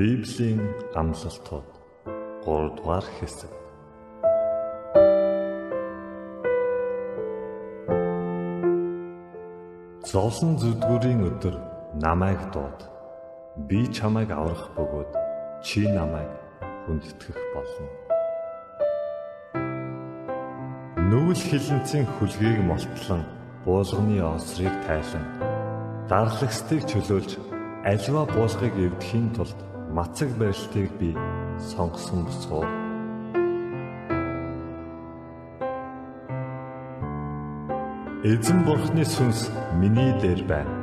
Библийн амлалтууд 3 дугаар хэсэг. Зовлон зүдгүүрийн өдөр намайг дууд. Би чамайг аврах бөгөөд чи намайг хүндэтгэх болно. Нүгэл хилэнцийн хүлгийг молтлон буулганы осрыг тайлан дарлагстыг чөлөөлж альва буулгыг эвдэхийн тулд мацаг барилтыг би сонгосон босгоо. Эзэн бурхны сүнс миний дээр байна.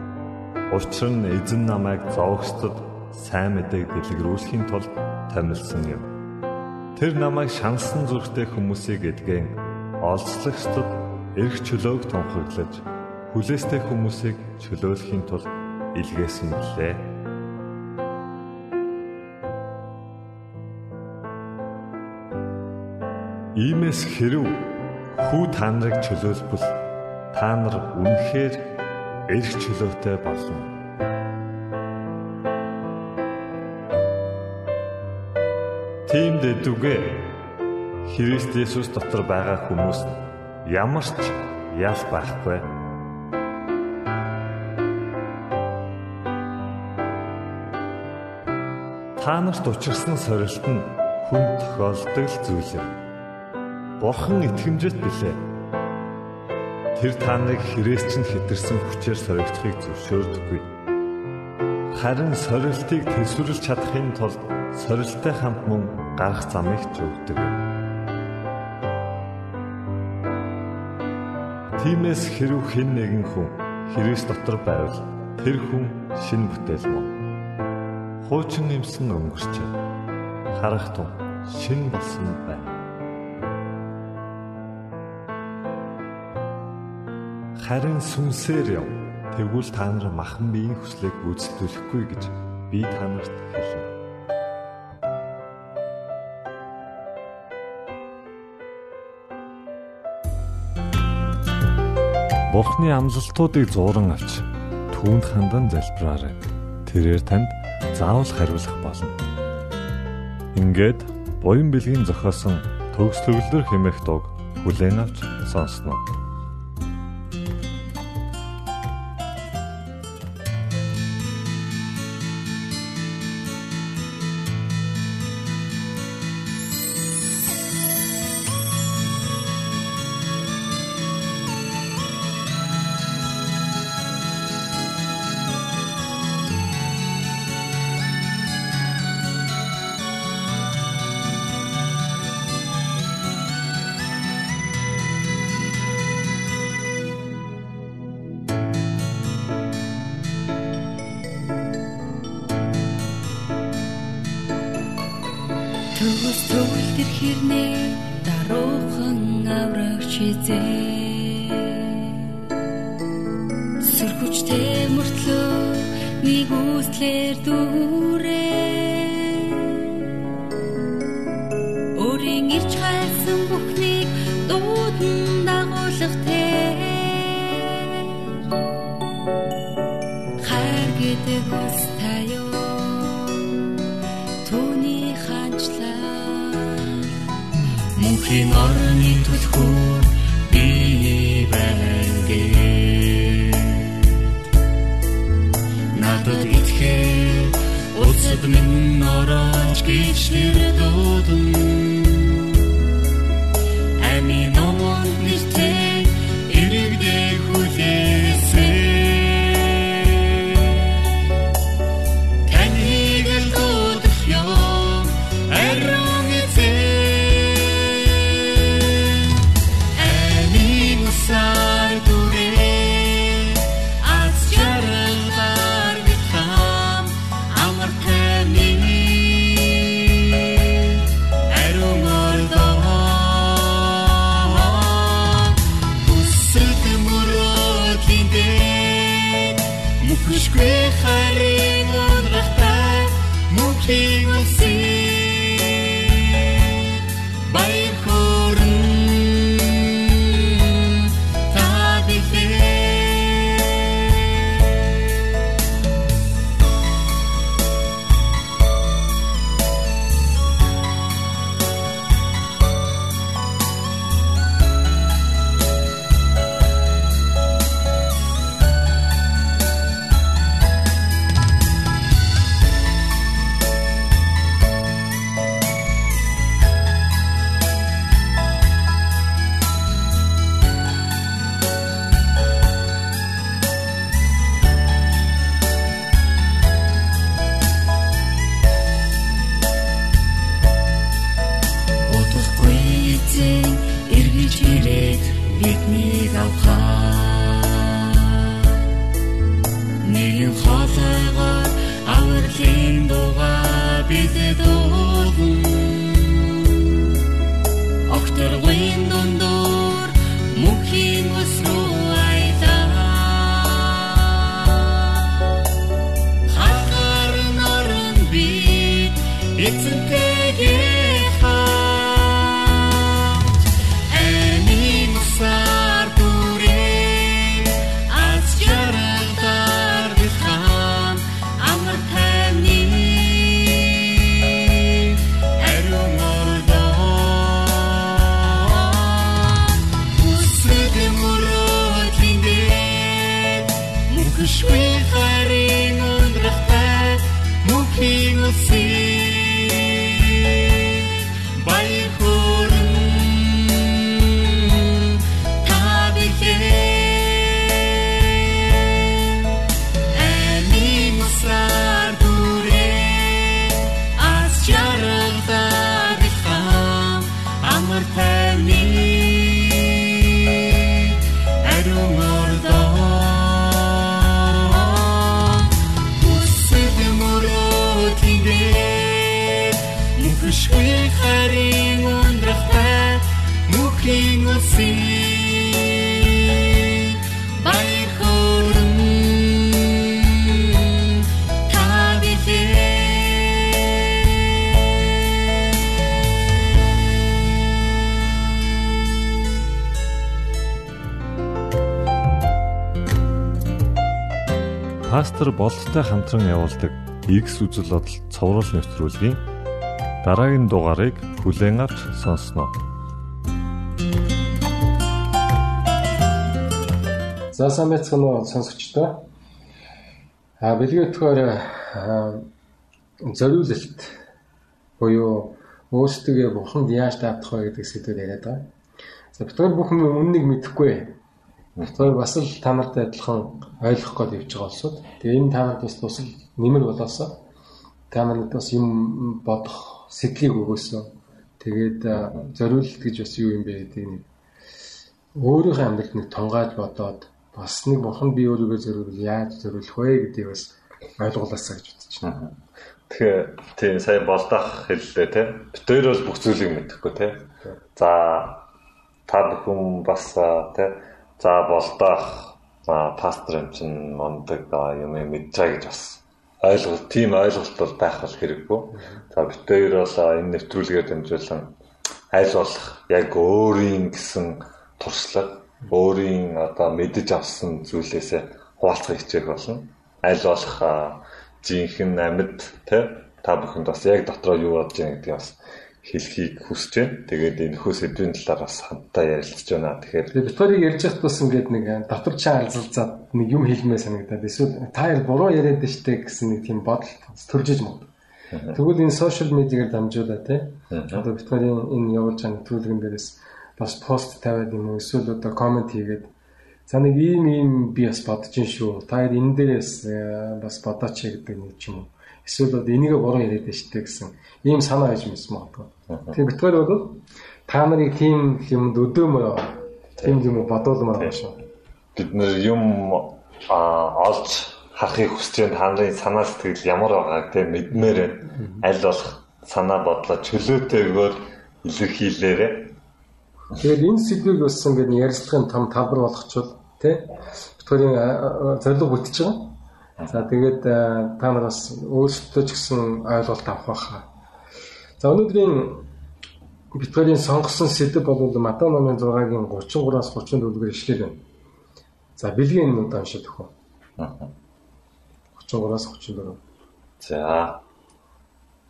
Учир нь эзэн намайг зовгчдод сайн мэдээг дэлгэрүүлэхийн тулд томилсон юм. Тэр намайг шансан зүрхтэй хүмүүсийг эдгэн олзлогчдод эрх чөлөөг тунхаглаж хүлээстэй хүмүүсийг чөлөөлөхийн тулд илгээсэн билээ. Иймээс хэрв хүү та нарыг чөлөөлбөл та нар үнэхээр эрх чөлөөтэй болно. Тийм дэдүгэ Христ Есүс дотор байгаа хүмүүс ямар ч ял байхгүй. Та нарт учирсан сорилт нь хүн тохиолдог зүйл юм. Бурхан итгэмжэт билээ. Тэр та нарыг хэрэгч нь хитэрсэн хүчээр соригдохыг зөвшөөрдөггүй. Харин сорилтыг төсвөрлж чадахын тулд сорилттой хамт мөн гарах замыг зөвдөг. Тимээс хэрв хэн нэгэн хүн Христ дотор байвал тэр хүн шин бүтээл мөн. Хуучин юмсан өнгөрчээ. Харах тун шин болсон байна. харин сүнсээр яв. Тэгвэл та нар махан биеийн хүслийг гүйцэтгүүлэхгүй гэж би та нарт Бурхны амлалтуудыг зууран авч түүнд хандан залбираарай. Тэрээр танд заавал хариулах болно. Ингээд буян бэлгийн зохиосон төгслөглөр хэмээх дуу хүлээн авч сонсноо. Сөргүчтэй мөртлөө нэг үслэр дүүрээ geçtir doğdum мөнхшгүй харин ундрахтай мөнхийн үсээ баяр хүрэн та Пастор болттой хамтран явуулдаг X үзэл бодол цовруул нэвтрүүлгийн дараагийн дугаарыг хүлээн авч сонсноо. За сайн байцгаана уу сонсогчдоо. А бэлгийн өтгөр зориулалт буюу өөрсдөө бурханд яаж даатах вэ гэдэг сэдвээр яриад байгаа. За битгаар бүхэн үннийг мэдэхгүй. Битгаар бас л та нартай адилхан ойлгох гээд явж байгаа улсууд. Тэгээ энэ та нарт бас тусал нэмэр болоосоо та нарт бас юм бодох сэтлийг өгөөсөө. Тэгээд зориулалт гэж бас юу юм бэ гэдэг нэг өөрийнхөө амьдралд нэг тунгааж бодоод бас нэг бурхан би өөрийгөө зориул яаж зориулах вэ гэдгийг бас ойлгуулаасаа гэж бодож байна. Тэгэхээр тийм сая болдох хэллээ те. Битээр бол бүх зүйлийг мэдэхгүй те. За та бүхэн бас те за болдох за пастор юм чин мондөг юм байгаа гэж бас ойлголт тийм ойлголт бол байх бол хэрэггүй. За битээр бол энэ нэвтрүүлгээр дамжуулан аль болох яг өөрийн гэсэн туршлага өөрийн одоо мэдэж авсан зүйлээсээ хуваалцах хичээх болно. Аль болох жинхэнэ амьд те та бүхэнд бас яг дотроо юу бодож байгаа гэдгийг бас хэлхийг хүсэж байна. Тэгээд энэ нөхөө сэдвийн талаар бас хамтдаа ярилцж байна. Тэгэхээр Тэгээ Викторийг ярьж байхад бас ингээд нэг дотор чаа алзалзаад нэг юм хэлмээ санагдаад эсвэл та яар буруу яриад штэ гэсэн нэг тийм бодол төрж иж магад. Тэгвэл энэ сошиал медиагаар дамжуулаад те одоо Викторийн энэ явуулж байгаа нэвтрүүлгэн дээрээс бас пост тавиад юм уу эсвэл одоо комент хийгээд за нэг ийм ийм би бас бодож ин шүү. Та яар энэ дээрээс бас бодооч гэдэг нэг ч юм уу. Эсвэл одоо энийгээ буруу яриад штэ гэсэн ийм санаа иж мэс магадгүй. Тэгээ Виктори бол та нарыг тийм юмд өдөөмөр тийм юм бодуулмаар байна шүү. бид нэр юм а олж харахыг хүсэж байгаа та нарын санаа сэтгэл ямар байгааг те мэдмээр аль болох санаа бодлоо чөлөөтэйгээр илэрхийлээрэ. Тэгээд энэ сэдвийг бас ингээд ярилцлагын том талбар болгочвол тий Викторийн зорилго бүтэж байгаа. За тэгээд та нар бас өөрсдөө ч гэсэн ойлголт авах байхаа. За өнөөдрийн битгэлийн сонгосон сэдв бол Матай номын 6-гийн 33-аас 34-ээр ишлэл байна. За бэлгийн удаа уншиж өгөх. 33-аас 34. За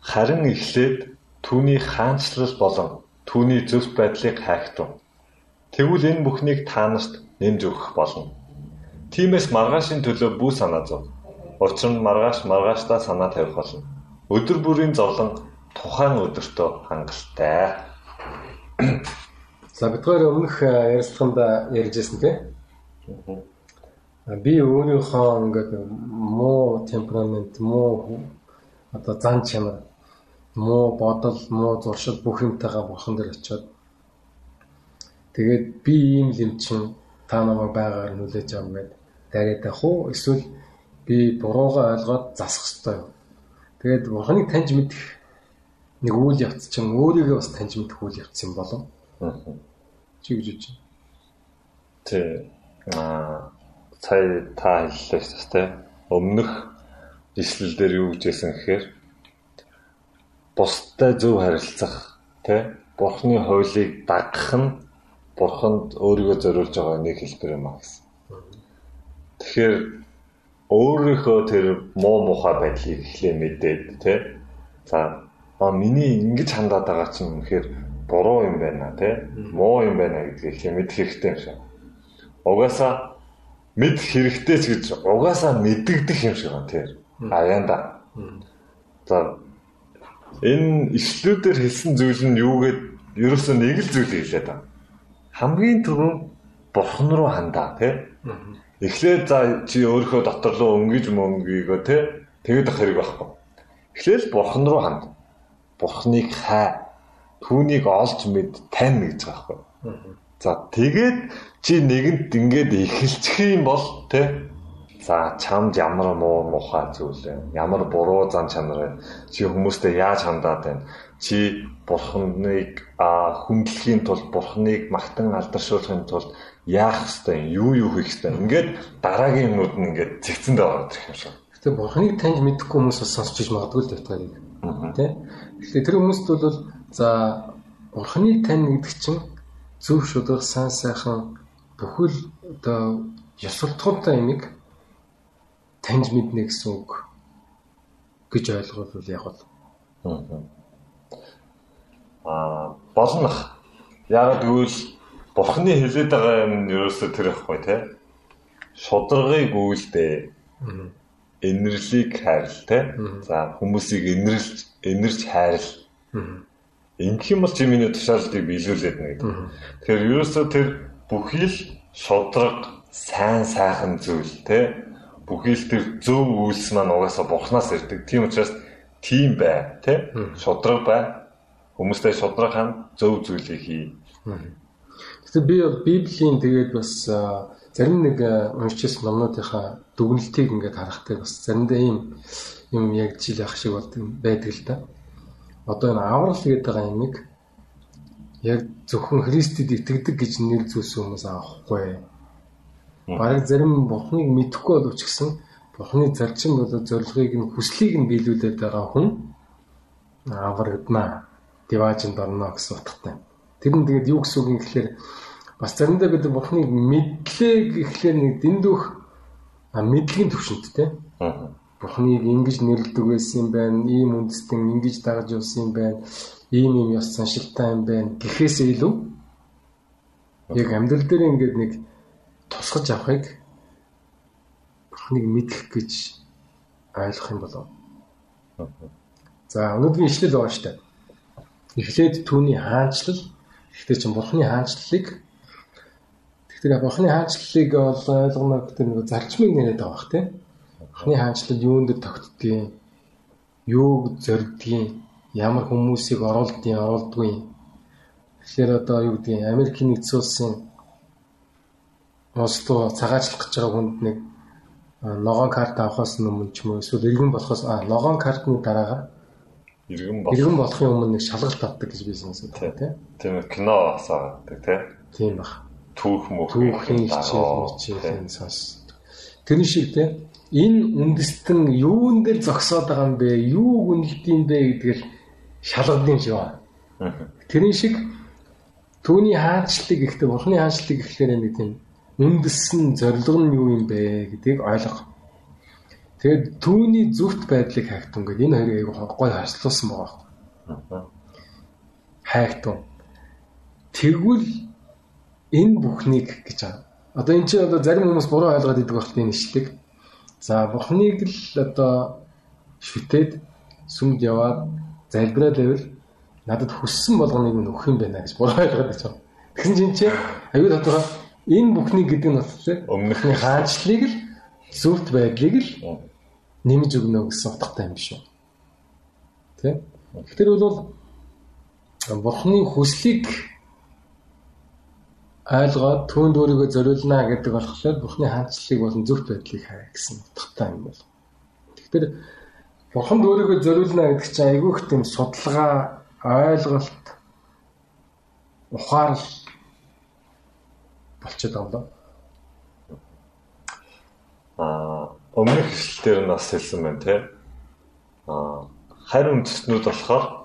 харин эхлээд түүний хаанчлал болон түүний зөвхт байдлыг хайхтун. Тэгвэл энэ бүхнийг та нарт нэмж өгөх болно. Тиймээс маргаашийн төлөө бүү санаа зов. Учир нь маргааш маргаашдаа санаа тавих болно. Өдөр бүрийн зовлон тухайн өдөртөө хангалттай. За бид хоёр өмнөх ярилцлаганд ярьжсэн тийм. Би өөрийнхөө ингээд муу темперамент, муу одоо зан чанар, муу бодол, муу зуршил бүх юмтайгаа бурхан дээр очиод тэгээд би ийм л юм чинь та намайг байгаар нүлээж авах гээд дараад авах уу эсвэл би буруугаа ойлгоод засах юу? Тэгээд бурханыг таньж мэдэх нэг үйл явц чинь өөрийгөө бас таньж мэдэх үйл явц юм болов. Чи гэж байна. Тэ аа сая та хэллээ шүү дээ. Өмнөх ишлэл дээр юу гэжсэн гэхээр бусдад зөв харилцах тэ бурхны хуулийг дагах нь бурханд өөрийгөө зориулж байгаа нэг хэлбэр юм аа гэсэн. Тэгэхээр өөрийнхөө тэр муу мухай байдлыг эхлээ мэдээд тэ за а миний ингэж хандаад байгаа чинь үнэхээр буруу юм байна тэ муу юм байна гэдгийг эхлээ мэдэх хэрэгтэй юм шиг. Угаасаа мэд хэрэгтэй ч гэж угаасаа мэддэгдэх юм шиг байна тэр. Аяанда. За энэ ишлүүдээр хэлсэн зүйл нь юу гэд ерөөсөө нэг л зүйл хэлээд байна. Хамгийн түрүүнд бурхан руу хандаа тий. Эхлээд за чи өөрийнхөө дотор руу өнгөж мөнгөйгөө тий. Тэгээд ах хэрэг байхгүй. Эхлээл бурхан руу ханд. Бурханыг хай. Түүнийг олж мэд тань гэж байгаа байхгүй. За тэгээд чи нэгэнт ингээд эхэлчих юм бол тэ за чамд ямар муу мухай зүйл вэ? Ямар буруу зан чанар вэ? Чи хүмүүстэй яаж хандаад байна? Чи бурхныг хүндлэхийн тулд бурхныг магтан алдаршуулахын тулд яах ёстой юм? Юу юу хийх ёстой юм? Ингээд дараагийн юмнууд нь ингээд зэгцэндээ ороод ирэх юм шиг. Гэтэ бурхныг таньж мэдхгүй хүмүүс бас сонсч иж магадгүй л тавтайг. Тэ? Тэгэхээр тэр хүмүүст бол за бурхныг тань гэдэг чинь зөв шударга сайн сайхан бүхэл одоо ёсолтгонтой юмыг таньж мэднэ гэсэн үг гэж ойлгол яг бол. Аа болнох. Яг гэвэл бурхны хэлээд байгаа юм ерөөсөө тэр ихгүй те. Шударгыг үйлдээ. Инэрлийг хайрл те. За хүмүүсийг инэрлж инэрч хайрл. Ингэх юм бол миний тушаалтыг биелүүлээд нэ гэдэг. Тэгэхээр ерөөсөө тэр бүхий л шудраг сайн сайхан зүйл те бүхий л тэр зөв үйлс маань угаасаа бурхнаас ирдэг. Тийм учраас тийм бай те шудраг бай. Хүмүүстэй шудраг хань зөв зүйлийг хий. Тэгэхээр би бол Библийн тэгээд бас зарим нэг уншижсэн номнуудынхаа дүгнэлтийг ингээд харахтай бас заримдаа ийм юм яг жил ах шиг байдаг л да одоо энэ аврал гэдэг байгаа юмыг яг зөвхөн Христэд итгэдэг гэж нэг зүйлс хүмүүс авахгүй. Бараг зарим Бурхныг мэдэхгүй боловч гэсэн Бурхны зарчим болоо зорилгыг нь хүслийг нь биелүүлээд байгаа хүн аврагдана. Диважинд орно гэсэн утгатай. Тэр нь тэгээд юу гэсэн үг юм гэхээр бас заримдаа бид Бурхныг мэдлээ гэхлээр нэг дэндүүх мэдлэгийн төвшөнттэй. Аа Бурхныг ингэж нэрлдэг байсан юм байна. Ийм үндэстэн ингэж дагаж явсан юм байна. Ийм юм ёс заншилтай юм байна. Гэхээсээ илүү яг амьдрал дээр ингээд нэг тусгаж авахыг Бурхныг мэдэх гэж ойлгох юм болов. За өнөөдрийн ишлэл байгаа дээ. Эхлээд түүний хаанчлал гэхдээ чинь Бурхны хаанчлалыг тэгэхээр Бурхны хаанчлалыг бол ойлгоно гэдэг нэг зарчмыг нэрэд байгаа бах тийм Анхны хаанчлал юунд дэр тогтдгийг, юуг зорддгийг, ямар хүмүүсийг оруулдгийг, оруулдгүй. Тэгэхээр одоо юу гэдгийг Америкийн нэгдсэн улсын Осло цагаачлах гэж байгаа хүнд нэг ногоон карт авахаас өмнө ч юм уу эсвэл иргэн болохоос а ногоон картны дараагаар иргэн болох иргэн болохын өмнө нэг шалгалт авдаг гэж би сонсоод байна тийм. Тийм кино асаадаг тийм. Тийм баг. Түүх мөх түүхийн хичээл мичээл энэ сонс. тэрний шиг те энэ үндэстэн юун дээр зогсоод байгаа юм бэ? Юу үнэлдэм бэ гэдгээр шалгадсан шиг байна. Тэрний шиг түүний хаанчлалыг ихтэй бурхны хаанчлалыг ихлээр нэг тийм үндэссэн зорилго нь юу юм бэ гэдгийг ойлгох. Тэгээд түүний зүвт байдлыг хайхтун гэдэг энэ хоёрыг айгүй гой харьцуулсан байгаа. Хайхтун. Тэгвэл энэ бүхнийг гэж байгаа. Одоо эн чинь одоо зарим хүмүүс буруу ойлгоод идэг багт энэ ишлэг. За бурхныг л одоо шүтээд сүмд яваад залбираад байвал надад хүссэн болгоныг нь өгөх юм байна гэж буруу ойлгоод байгаа. Тэгсэн чинь чи аюул тодорхой энэ бүхний гэдэг нь болохоор өмнөхний хаанчлалыг л зөвхт байдлыг л нэмж өгнө гэсэн утгатай юм биш үү? Тэ? Тэгэхээр бол бурхны хүслийг ойлгоод түүнд өөрийгөө зориулна гэдэг болохоор Бурхны хаанчлалыг болон зөвхт байдлыг хаа гэсэн утгатай юм бол. Тэгэхээр Бурханд өөрийгөө зориулна гэдэг чинь айгүй их тийм судалгаа, ойлголт, ухаарл болчиход даа. Аа, өмнөх хэсэлтээр нь бас хэлсэн байна те. Аа, харь үндэстнүүд болохоор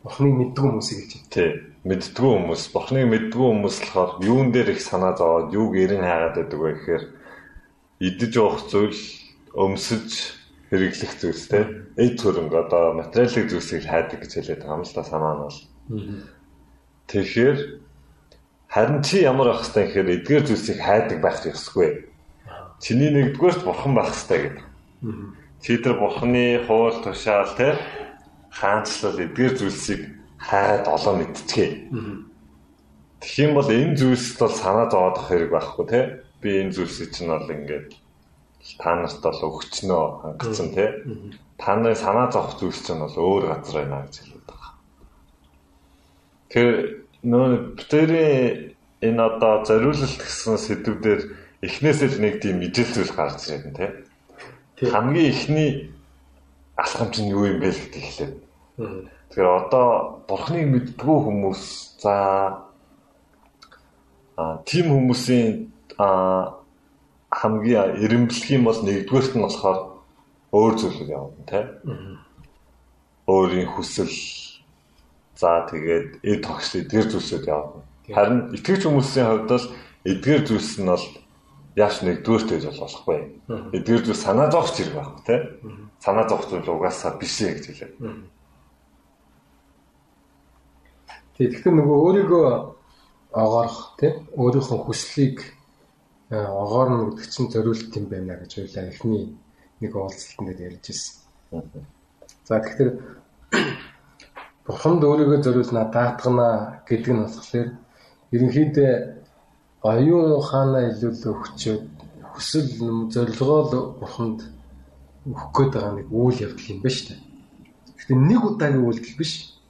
Бурхныг мэддэг хүмүүсийг байна. тий. Мэддгүү хүмүүс. Бурхныг мэддгүү хүмүүс болохоор юун дээр их санаа зовоод юуг эрен хайгаад байдаг вэ гэхээр идэж уух зүйл өмсөж хэрэглэх зүйлс те эд хөрөнгө одоо материалын зүйлсийг хайдаг гэж хэлээд байгаа юм л та санаа нь бол. Тэгэхээр харин чи ямар байх хэвтэй гэхээр эдгээр зүйлсийг хайдаг байх ёсгүй. Чиний нэгдүгээрт бурхан байх хэвтэй гэдэг. Чи тэр бурханы хууль тушаал те хаанчлал эдгээр зүйлсийг хайд олоо мэдчихээ. Тэгэх юм бол энэ зүйлсд бол санаа зовоодох хэрэг байхгүй тий. Би энэ зүйлсийг чинь бол ингээд та нарт бол өгчнөө хангацсан тий. Та нарын санаа зовох зүйлс чинь бол өөр газар байна гэж хэлээд байгаа. Тэр нөө битэрийн энэ одоо зориулалт гэсэн сэдвүүдээр эхнээсээ л нэг тийм мэдээлэл зүйл гарч ирээд тий. Хамгийн эхний алхам чинь юу юм бэ гэдэг хэлээд. Тэгэхээр одоо бурхныг мэддгүү хүмүүс за а тийм хүмүүсийн а хамгийн эренблэх юм бол нэгдүгээрт нь болохоор өөр зүйлүүд явна тий. Өөрийн хүсэл за тэгээд эд тогш эдгээр зүйлсүүд явна. Харин итгэж хүмүүсийн хувьд бол эдгээр зүйлс нь бол яаш нэгдүгээрт байж болохгүй. Эдгээр зүйл санаа зовх зэрэг байхгүй тий. Санаа зовх зүйл угаасаа биш ээ гэж хэлээ. Тэгэхээр нөгөө өөрийгөө огоорох тийм өөрийнхөө хүслийг огоорно гэдэг чинь зориулт юм байна гэж ойлаа эхний нэг уулзалтанд ярьж ирсэн. За тэгэхээр бурханд өөрийгөө зориулна даатгана гэдэг нь болохоор ерөнхийдөө оюун ухаанаа илүүл өгчөөд хүсэл зорилгоо л бурханд өгөх гээд байгаа нэг үйл явдал юм ба штэ. Гэхдээ нэг удаагийн үйлдэл биш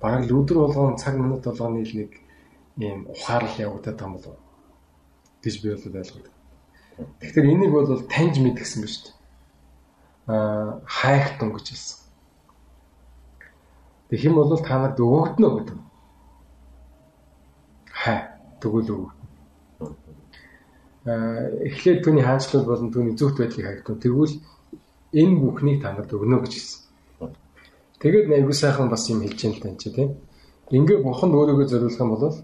бараг л өдөр болгон цаг минут болгоны л нэг ийм ухаарл явагдаад байгаа юм болов гэж би бол ойлгоод. Тэгэхээр энийг бол таньж мэдгсэн ба дээ. Аа хайхтун гэж хэлсэн. Тэг хэм бол та нарт өгөгднө гэдэг. Хай тэгвэл өгөгднө. Аа эхлээд түүний хаанчлал болон түүний зөвхт байдлыг хайхтун. Тэгвэл энэ бүхнийг та нарт өгнө гэж хэлсэн. Тэгээд айгуу сайхан бас юм хэлж юм тань чи тийм. Ингээ бурханд өөрийгөө зориулах юм бол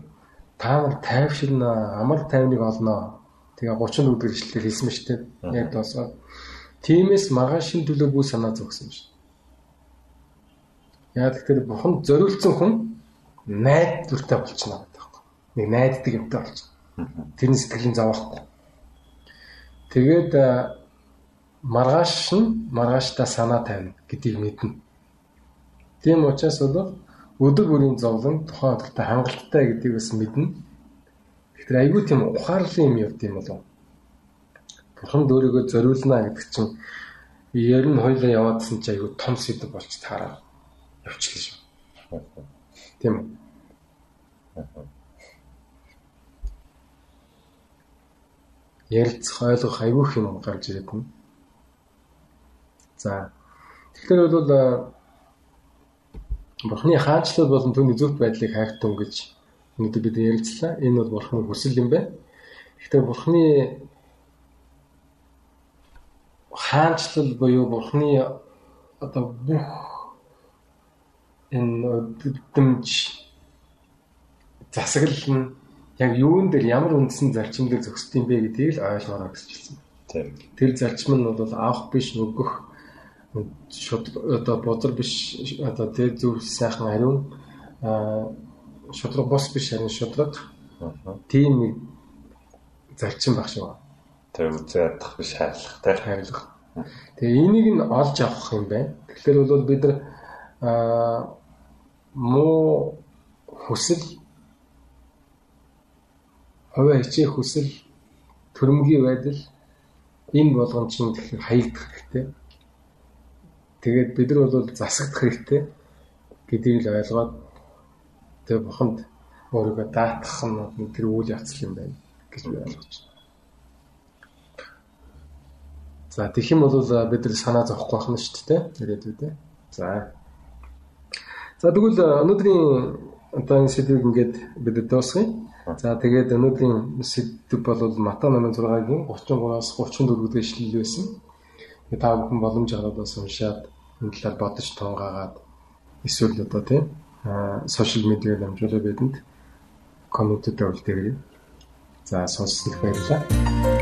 та нар тайвширна, амар тайвныг олно. Тэгээ 34 дэх ишлэлээр хэлсэн мэт тийм. Яг доосоо. Тимээс маргаашийн төлөө бүх санаа зогсон шүү. Яг тэгэхээр бурханд зориулсан хүн найдвартай болчихно гэдэг байна. Нэг найддаг юмтай болчихно. Тэрний сэтгэлийн зовоохгүй. Тэгээд маргааш нь маргааштай санаа тавина гэдгийг мэднэ. Тийм учраас бол өдөр бүрийн зовлон тухайн өдөртөө хангалттай гэдгийг бас мэднэ. Тэгэхээр айгүй тийм ухаарлын юм явд юм болов. Бурхан өөрийгөө зориулна гэдэг чинь ер нь хоёлаа яваадсан чи айгүй том сэдв болч таараа явчихлаа шүү. Тийм үү? Ярилцах ойлгох айгүй юм гарч ирээд байна. За. Тэгэхээр бол Бурхны хаанчлал болон түүний зөвхт байдлыг хайхтун гэж өнөөдөр бид ярилцлаа. Энэ бол Бурхны хүсэл юм байна. Гэхдээ Бурхны хаанчлал буюу бурхны одоо бүх энэ өдөрдмж засаглал нь яг юун дээр ямар үндсэн зарчим дээр зөксд юм бэ гэдгийг л ойлгоорой гэж хэлсэн. Тийм. Тэр зарчим нь бол авах биш нөгөх шууд одоо бузар биш одоо тэр зөв сайхан ариун аа шудраг бос биш харин шудраг тийм нэг зарчим баг шүү. Тэр үзээ ядах биш хайрлах тий. хайрлах. Тэгээ энийг нь олж авах юм байна. Тэгэхээр бол бид нар аа муу хүсэл хувиа хичээх хүсэл төрөмгийн байдал энэ болгон чинь тэгэхээр хаягдах хэрэгтэй. Тэгээд бид нар бол засагдах хэрэгтэй гэдгийг л ойлгоод тэгээ буханд өөрийгөө даатгах нь тэр үйл явц юм байна гэж би ойлгож байна. За тэгэх юм бол бид нар санаа зовхгүй байх нь шүү дээ. Ирээдүйдээ. За. За тэгвэл өнөөдрийн одоо энэ сэдвийг ингээд бид дуусгая. За тэгээд өнөөдрийн сэдв бол Мата 8:6-гийн 33-аас 34 дэх эшлэл байсан. Та бүхэн боломж гаргадаас уншаад энэ талаар бодож тунгаагаад эсвэл одоо тийм сошиал медиагаар дамжуулаад бидэнд комментэд өгдөгэй. За сонссонд баярлалаа.